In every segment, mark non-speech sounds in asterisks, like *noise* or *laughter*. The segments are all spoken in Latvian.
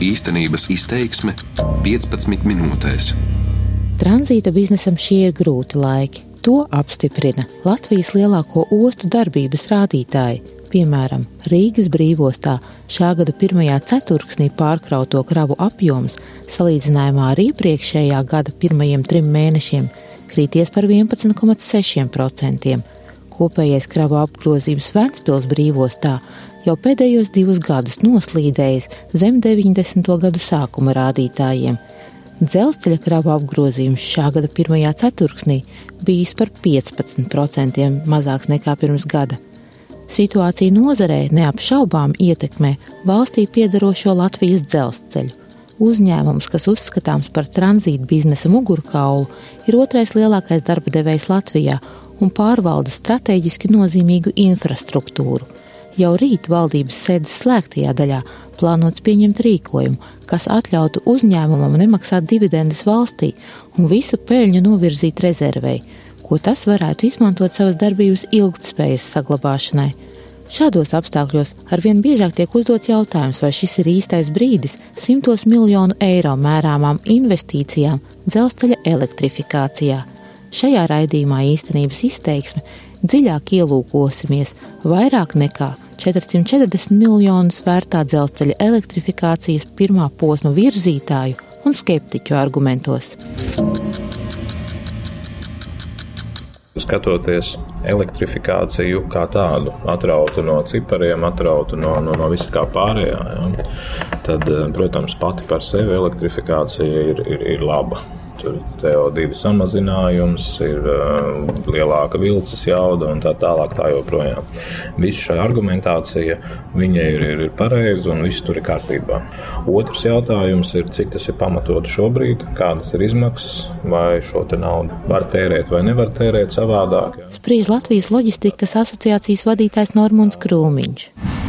Īstenības izteiksme 15 minūtēs. Tranzīta biznesam šie ir grūti laiki. To apstiprina Latvijas lielāko ostu darbības rādītāji. Piemēram, Rīgas brīvostā šā gada pirmajā ceturksnī pārkrauto kravu apjoms salīdzinājumā ar iepriekšējā gada pirmajiem trim mēnešiem krīties par 11,6%. Kopējais kravu apgrozījums Ventspils brīvostā jau pēdējos divus gadus noslīdējis zem 90. gadu sākuma rādītājiem. Dzelzceļa kravu apgrozījums šā gada pirmajā ceturksnī bijis par 15% mazāks nekā pirms gada. Situācija nozarē neapšaubām ietekmē valstī piedarošo Latvijas dzelzceļu. Uzņēmums, kas uzskatāms par tranzīta biznesa mugurkaulu, ir otrais lielākais darba devējs Latvijā un pārvalda strateģiski nozīmīgu infrastruktūru. Jau rīt valdības sēdes slēgtajā daļā plānots pieņemt rīkojumu, kas atļautu uzņēmumam nemaksāt dividendes valstī un visu peļņu novirzīt rezervei, ko tas varētu izmantot savas darbības ilgtspējas saglabāšanai. Šādos apstākļos arvien biežāk tiek uzdots jautājums, vai šis ir īstais brīdis simtos miljonu eiro mērāmām investīcijām dzelzceļa elektrifikācijā. Šajā raidījumā īstenības izteiksme dziļāk ielūkosimies vairāk nekā 440 miljonus vērtā dzelzceļa elektrifikācijas pirmā posma virzītāju un skeptiķu argumentos. Skatoties elektrifikāciju kā tādu, atrautu no cipariem, atrautu no, no, no visa kā pārējā, ja, tad, protams, pati par sevi elektrifikācija ir, ir, ir laba. Tur CO2 samazinājums, ir uh, lielāka vilces jauda un tā tālāk. Tā joprojām. Visa šī argumentācija ir, ir, ir pareiza un viss tur ir kārtībā. Otrs jautājums ir, cik tas ir pamatots šobrīd, kādas ir izmaksas, vai šo naudu var tērēt vai nevar tērēt savādāk. Spriež Latvijas loģistikas asociācijas vadītājs Normons Krūmiņš.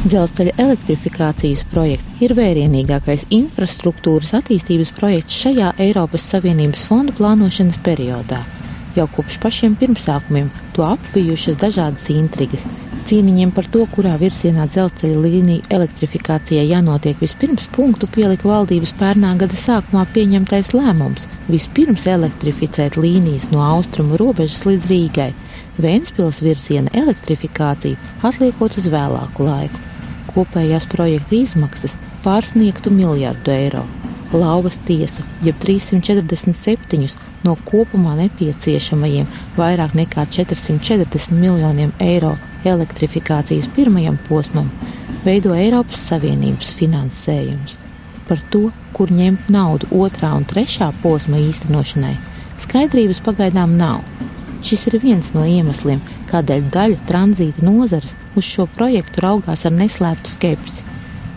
Dzelzceļa elektrifikācijas projekts ir vērienīgākais infrastruktūras attīstības projekts šajā Eiropas Savienības fondu plānošanas periodā. Jau kopš pašiem pirmsākumiem to apvijušas dažādas intrigas. Cīniņiem par to, kurā virzienā dzelzceļa līnija elektrifikācijai jānotiek vispirms, punktu pielika valdības pērnā gada sākumā pieņemtais lēmums vispirms elektrificēt līnijas no austrumu robežas līdz Rīgai. Vēnspils virziena elektrifikāciju atliekot uz vēlāku laiku kopējās projekta izmaksas pārsniegtu miljardu eiro. Lauvas tiesu, jeb 347 no kopumā nepieciešamajiem vairāk nekā 440 miljoniem eiro elektrifikācijas pirmajam posmam, veido Eiropas Savienības finansējums. Par to, kur ņemt naudu otrā un trešā posma īstenošanai, skaidrības pagaidām nav. Šis ir viens no iemesliem, kādēļ daļa tranzīta nozares uz šo projektu raugās ar neslēptu skepsi.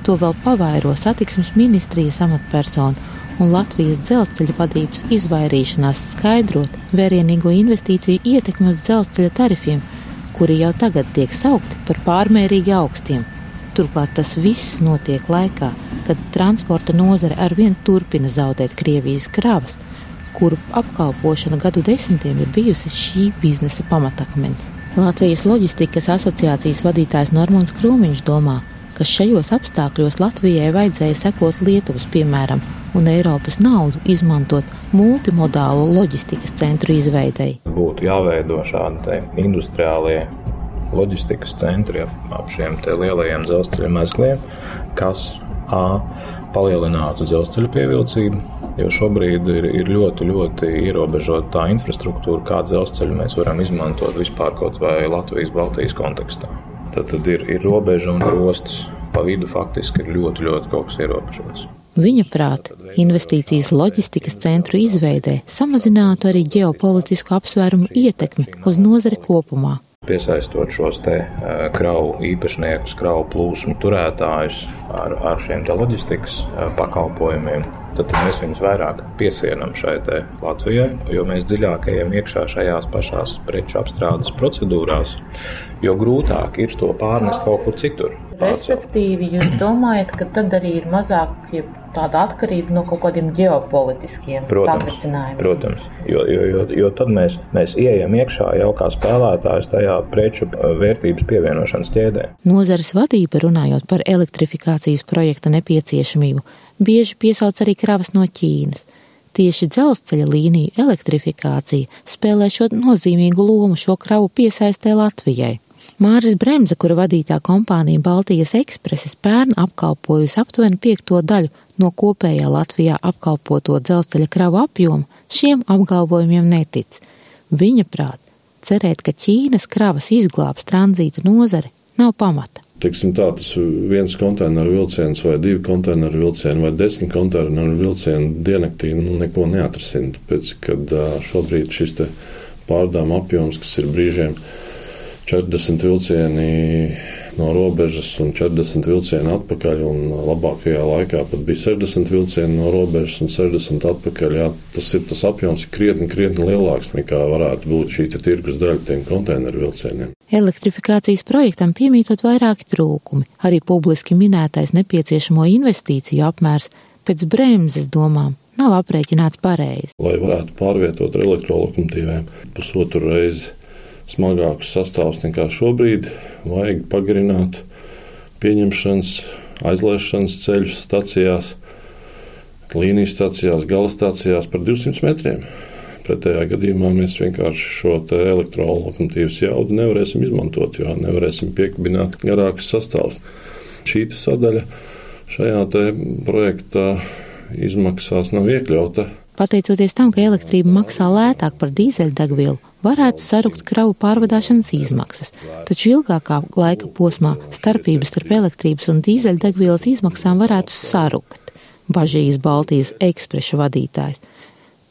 To vēl pavairo satiksmes ministrijas amatpersona un Latvijas dzelzceļa vadības izvairīšanās skaidrot vērienīgo investīciju ietekmi uz dzelzceļa tarifiem, kuri jau tagad tiek saukti par pārmērīgi augstiem. Turklāt tas viss notiek laikā, kad transporta nozare arvien turpina zaudēt Krievijas kravas, kuru apkalpošana gadu desmitiem ir bijusi šī biznesa pamatakmens. Latvijas loģistikas asociācijas vadītājs Normons Krūmiņš domā, ka šajos apstākļos Latvijai vajadzēja sekot Lietuvas piemēram un Eiropas naudu izmantot multimodālu loģistikas centru izveidei. Būtu jāveido šādi industriālie loģistikas centri ap, šiem lielajiem dzelzceļa mezgliem, kas A palielinātu dzelzceļa pievilcību, jo šobrīd ir, ir ļoti, ļoti ierobežota tā infrastruktūra, kādu dzelzceļu mēs varam izmantot vispār kaut vai Latvijas-Baltijas kontekstā. Tad, tad ir, ir robeža un ostas. Pa vidu faktiski ir ļoti, ļoti kaut kas ierobežots. Viņa prāta investīcijas loģistikas centru izveidē samazinātu arī ģeopolitisku apsvērumu ietekmi uz nozari kopumā. Piesaistot šos te kravu īpašniekus, kravu plūsmu turētājus ar, ar šiem loģistikas pakalpojumiem, tad, mēs viņus vairāk piesienam šai Latvijai, jo mēs dziļāk ejam iekšā šajās pašās preču apstrādes procedūrās, jo grūtāk ir to pārnest kaut kur citur. Respektīvi, jūs domājat, ka tad arī ir mazāk tāda atkarība no kaut kādiem ģeopolitiskiem satricinājumiem? Protams, jo, jo, jo, jo tad mēs, mēs ieejam iekšā jau kā spēlētājs tajā preču vērtības pievienošanas ķēdē. Nozares vadība runājot par elektrifikācijas projekta nepieciešamību, bieži piesauc arī kravas no Ķīnas. Tieši dzelzceļa līniju elektrifikācija spēlē šo nozīmīgu lomu šo kravu piesaistē Latvijai. Māris Bremse, kura vadītā kompānija Baltijas ekspreses pērn apkalpojusi aptuveni piekto daļu no kopējā Latvijā apkalpoto dzelzceļa kravu apjoma, šiem apgalvojumiem netic. Viņa prāt, cerēt, ka Ķīnas kravas izglābs tranzīta nozare, nav pamata teiksim, tā, tas viens konteineru vilciens vai divi konteineru vilcieni vai desmit konteineru vilcieni diennaktī nu, neko neatrasina. Tāpēc, kad šobrīd šis pārdāma apjoms, kas ir brīžiem 40 vilcieni no robežas un 40 vilcieni atpakaļ. Labākajā laikā pat bija 60 vilcieni no robežas un 60 atpakaļ. Jā, tas ir tas apjoms, ir krietni, krietni lielāks nekā varētu būt šī tirgus daļa tiem konteineru vilcieniem. Elektrifikācijas projektam piemītot vairāki trūkumi. Arī publiski minētais nepieciešamo investīciju apmērs pēc bremzes domām nav aprēķināts pareizi. Lai varētu pārvietot elektrolokomotīvēm pusotru reizi smagākus sastāvus nekā šobrīd, vajag pagarināt pieņemšanas, aizlaišanas ceļus stacijās, līnijas stacijās, gala stacijās par 200 metriem. Pretējā gadījumā mēs vienkārši šo elektrolokomotīvas jaudu nevarēsim izmantot, jo nevarēsim piekabināt garākus sastāvus. Šī sadaļa šajā projekta izmaksās nav iekļauta. Pateicoties tam, ka elektrība maksā lētāk par dīzeļdegvielu, varētu sarukt kravu pārvadāšanas izmaksas, taču ilgākā laika posmā starpības starp elektrības un dīzeļdegvielas izmaksām varētu sarukt, bažīs Baltijas ekspreša vadītājs.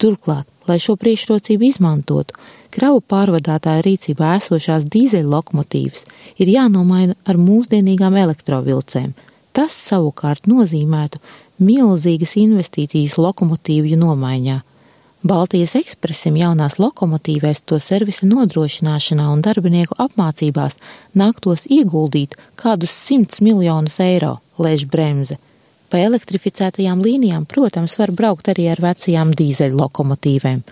Turklāt, lai šo priekšrocību izmantotu, kravu pārvadātāja rīcībā esošās dīzeļlokomotīvas ir jānomaina ar mūsdienīgām elektrovilcēm. Tas savukārt nozīmētu milzīgas investīcijas lokomotīvju nomaiņā. Baltijas ekspresim jaunās lokomotīvēs to servisa nodrošināšanā un darbinieku apmācībās nāktos ieguldīt kādus simtus miljonus eiro, lēš bremze. Pa elektrificētajām līnijām, protams, var braukt arī ar vecajām dīzeļu lokomotīvēm.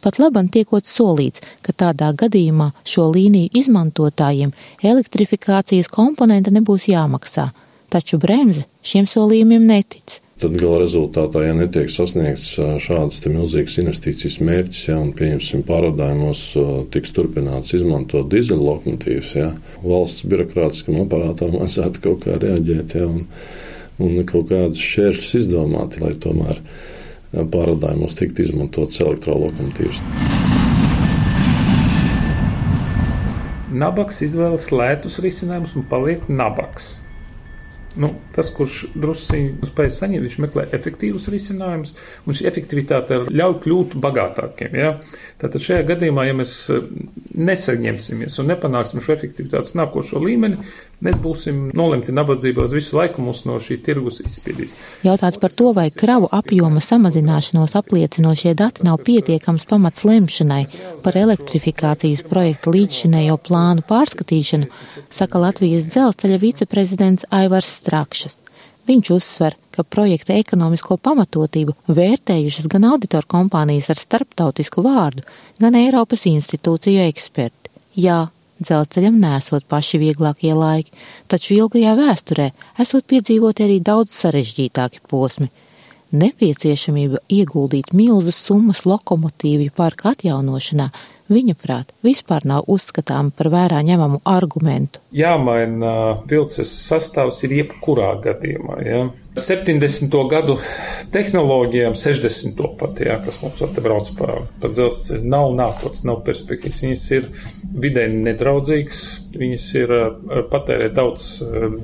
Pat labam tiekot solīts, ka tādā gadījumā šo līniju izmantotājiem elektrifikācijas komponenta nebūs jāmaksā, taču bremze šiem solījumiem netic tad gala rezultātā, ja netiek sasniegts šādas milzīgas investīcijas mērķis, ja, un pieņemsim pārādājumos, tiks turpināts izmantot dīzeļlokomotīvas, ja, valsts birokrātiskam aparātam *laughs* vajadzētu kaut kā reaģēt, ja, un, un kaut kādus šķēršļus izdomāt, lai tomēr pārādājumos tiktu izmantotas elektrolokomotīvas. Nabaks izvēlas lētus risinājumus un paliek nabaks. Nu, tas, kurš druskuļi spēj saņemt, viņš meklē efektīvus risinājumus, un šī efektivitāte ļauj kļūt bagātākiem. Ja? Tātad šajā gadījumā, ja mēs eh, nesaņemsimies un nepanāksim šo efektivitātes nākošo līmeni, mēs būsim nolemti nabadzībā uz visu laiku, mūs no šī tirgus izspiedīs. Jautāts par to, vai kravu apjoma samazināšanos apliecinošie dati nav pietiekams pamats lemšanai par elektrifikācijas projekta līdzšinējo plānu pārskatīšanu, saka Latvijas dzelzceļa viceprezidents Aivars Strakšas. Viņš uzsver, ka projekta ekonomisko pamatotību vērtējušas gan auditoru kompānijas ar starptautisku vārdu, gan Eiropas institūciju eksperti. Jā, dzelzceļam nesot paši vieglākie laiki, taču ilgajā vēsturē esot piedzīvoti arī daudz sarežģītāki posmi. Nepieciešamība ieguldīt milzu summas lokomotīvju parka atjaunošanā viņa prāt, vispār nav uzskatām par vērā ņemamu argumentu. Jāmaina vilces sastāvs ir jebkurā gadījumā. Ja? 70. gadu tehnoloģijām, 60. pat, jā, kas mums te brauc pa, pa dzelzceļu, nav nākotnes, nav perspektīvas. Viņas ir vidē nedraudzīgas, viņas ir patērē daudz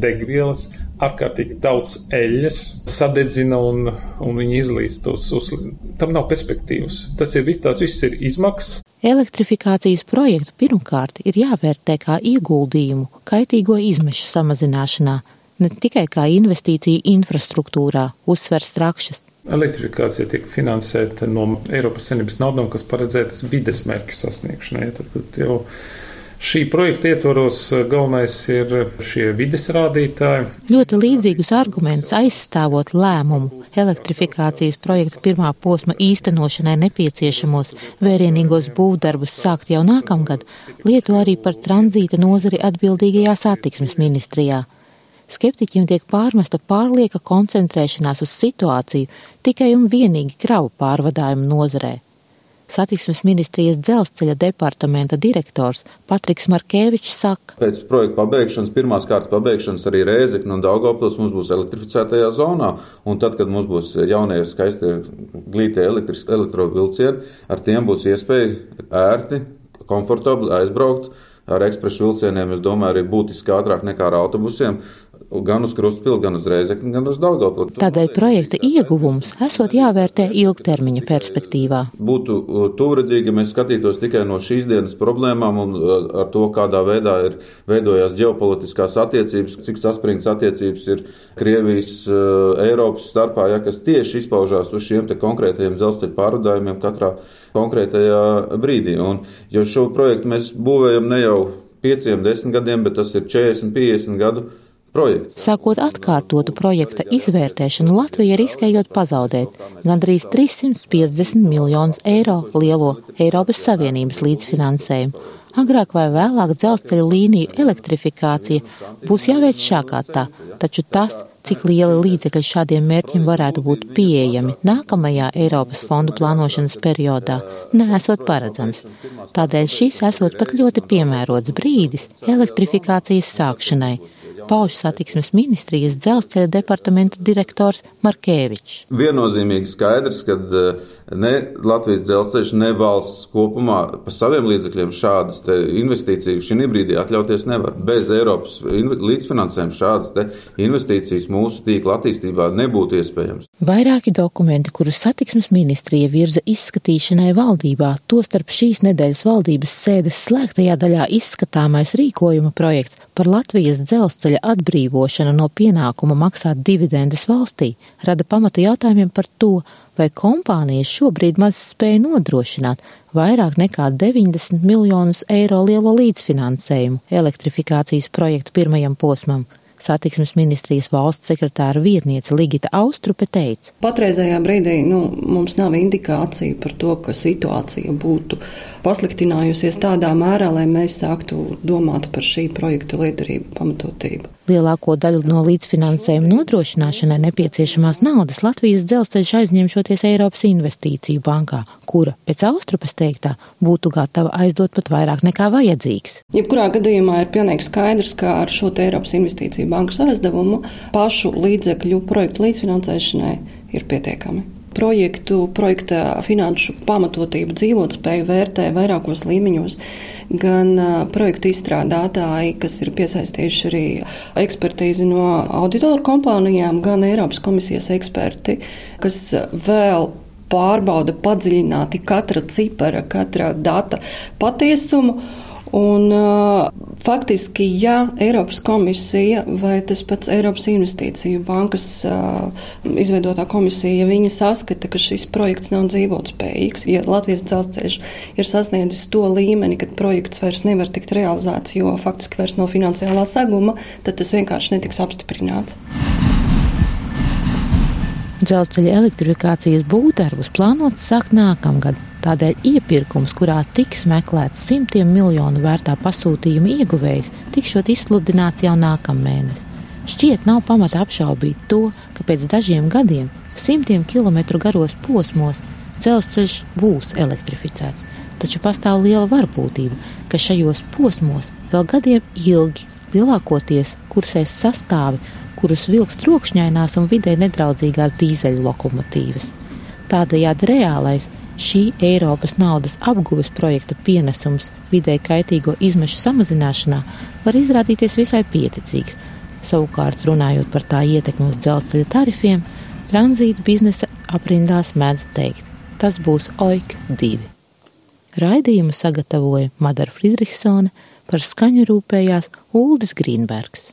degvielas, ārkārtīgi daudz eļļas, sadedzina un, un viņi izlīst uz, uz. Tam nav perspektīvas. Tas ir, tās viss ir izmaksas. Elektrifikācijas projektu pirmkārt ir jāvērtē kā ieguldījumu kaitīgo izmešu samazināšanā, ne tikai kā investīcija infrastruktūrā, uzsver Strakšas. Elektrifikācija tiek finansēta no Eiropas Savienības naudām, kas paredzētas vides mērķu sasniegšanai. Tad, tad jau Šī projekta ietvaros galvenais ir šie vides rādītāji. Ļoti līdzīgus argumentus aizstāvot lēmumu elektrifikācijas projekta pirmā posma īstenošanai nepieciešamos vērienīgos būvdarbus sākt jau nākamgad, lieto arī par tranzīta nozari atbildīgajā satiksmes ministrijā. Skeptiķiem tiek pārmesta pārlieka koncentrēšanās uz situāciju tikai un vienīgi kravu pārvadājumu nozarē. Satiksmes ministrijas dzelzceļa departamenta direktors Patriks Markevičs saka, Pēc projekta pabeigšanas, pirmās kārtas pabeigšanas arī Rēzekne un Daugavpils mums būs elektrificētajā zonā, un tad, kad mums būs jaunie skaistie glītie elektrovilcieni, ar tiem būs iespēja ērti, komfortabli aizbraukt ar ekspresu vilcieniem, es domāju, arī būtiski ātrāk nekā ar autobusiem gan uz Krustpili, gan uz Reizekni, gan uz Daugavpili. Tādēļ projekta ieguvums esot jāvērtē ilgtermiņa perspektīvā. Būtu tuvredzīgi, ja mēs skatītos tikai no šīs dienas problēmām un ar to, kādā veidā ir veidojās ģeopolitiskās attiecības, cik saspringts attiecības ir Krievijas, Eiropas starpā, ja kas tieši izpaužās uz šiem te konkrētajiem dzelzceļa pārvadājumiem katrā konkrētajā brīdī. Un, jo šo projektu mēs būvējam ne jau pieciem, desmit gadiem, bet tas ir 40, 50 gadu projekts. Sākot atkārtotu projekta izvērtēšanu, Latvija riskējot pazaudēt gandrīz 350 miljonus eiro lielo Eiropas Savienības līdzfinansējumu. Agrāk vai vēlāk dzelzceļa līniju elektrifikācija būs jāveic šā kā tā, taču tas, cik liela līdzekļa šādiem mērķiem varētu būt pieejami nākamajā Eiropas fondu plānošanas periodā, nesot paredzams. Tādēļ šis esot pat ļoti piemērots brīdis elektrifikācijas sākšanai pauž satiksmes ministrijas dzelzceļa departamenta direktors Markēvičs. Viennozīmīgi skaidrs, ka eh, ne Latvijas dzelzceļš, ne valsts kopumā pa saviem līdzekļiem šādas investīcijas šī brīdī atļauties nevar. Bez Eiropas līdzfinansējuma šādas investīcijas mūsu tīkla attīstībā nebūtu iespējams. Vairāki dokumenti, kurus satiksmes ministrija virza izskatīšanai valdībā, tostarp šīs nedēļas valdības sēdes slēgtajā daļā izskatāmais rīkojuma projekts par Latvijas dzelzceļa atbrīvošanu no pienākuma maksāt dividendes valstī, rada pamatu jautājumiem par to, vai kompānijas šobrīd maz spēja nodrošināt vairāk nekā 90 miljonus eiro lielo līdzfinansējumu elektrifikācijas projektu pirmajam posmam. Satiksmes ministrijas valsts sekretāra vietniece Ligita Austrupe teica. Patreizējā brīdī nu, mums nav indikācija par to, ka situācija būtu pasliktinājusies tādā mērā, lai mēs sāktu domāt par šī projekta liederību pamatotību. Lielāko daļu no līdzfinansējuma nodrošināšanai nepieciešamās naudas Latvijas dzelzceļš aizņemšoties Eiropas investīciju bankā, kura pēc austrupas teiktā būtu gatava aizdot pat vairāk nekā vajadzīgs. Jebkurā gadījumā ir pilnīgi skaidrs, ka ar šo Eiropas investīciju bankas aizdevumu pašu līdzekļu projektu līdzfinansēšanai ir pietiekami projektu, projekta finanšu pamatotību, dzīvotspēju vērtē vairākos līmeņos. Gan projektu izstrādātāji, kas ir piesaistījuši arī ekspertīzi no auditoru kompānijām, gan Eiropas komisijas eksperti, kas vēl pārbauda padziļināti katra cipara, katra data patiesumu Un, faktiski, ja Eiropas komisija vai tas pats Eiropas investīciju bankas izveidotā komisija, ja viņi saskata, ka šis projekts nav dzīvotspējīgs, ja Latvijas dzelzceļš ir sasniedzis to līmeni, ka projekts vairs nevar tikt realizēts, jo faktiski vairs nav finansiālā seguma, tad tas vienkārši netiks apstiprināts. Dzelzceļa elektrifikācijas būvdarbus plānots sākt nākamgad. Tādēļ iepirkums, kurā tiks meklēts simtiem miljonu vērtā pasūtījuma ieguvējs, tikšot izsludināts jau nākamēnes. Šķiet, nav pamata apšaubīt to, ka pēc dažiem gadiem simtiem kilometru garos posmos dzelzceļš būs elektrificēts. Taču pastāv liela varbūtība, ka šajos posmos vēl gadiem ilgi lielākoties kursēs sastāvi, kurus vilks trokšņainās un vidē nedraudzīgās dīzeļu lokomotīvas. Tādējādi reālais Šī Eiropas naudas apguves projekta pienesums vidē kaitīgo izmešu samazināšanā var izrādīties visai pieticīgs. Savukārt, runājot par tā ietekmi uz dzelzceļa tarifiem, tranzīta biznesa aprindās mēdz teikt, tas būs OIK 2. Raidījumu sagatavoja Madara Friedrichsone, par skaņu rūpējās Uldis Grīnbergs.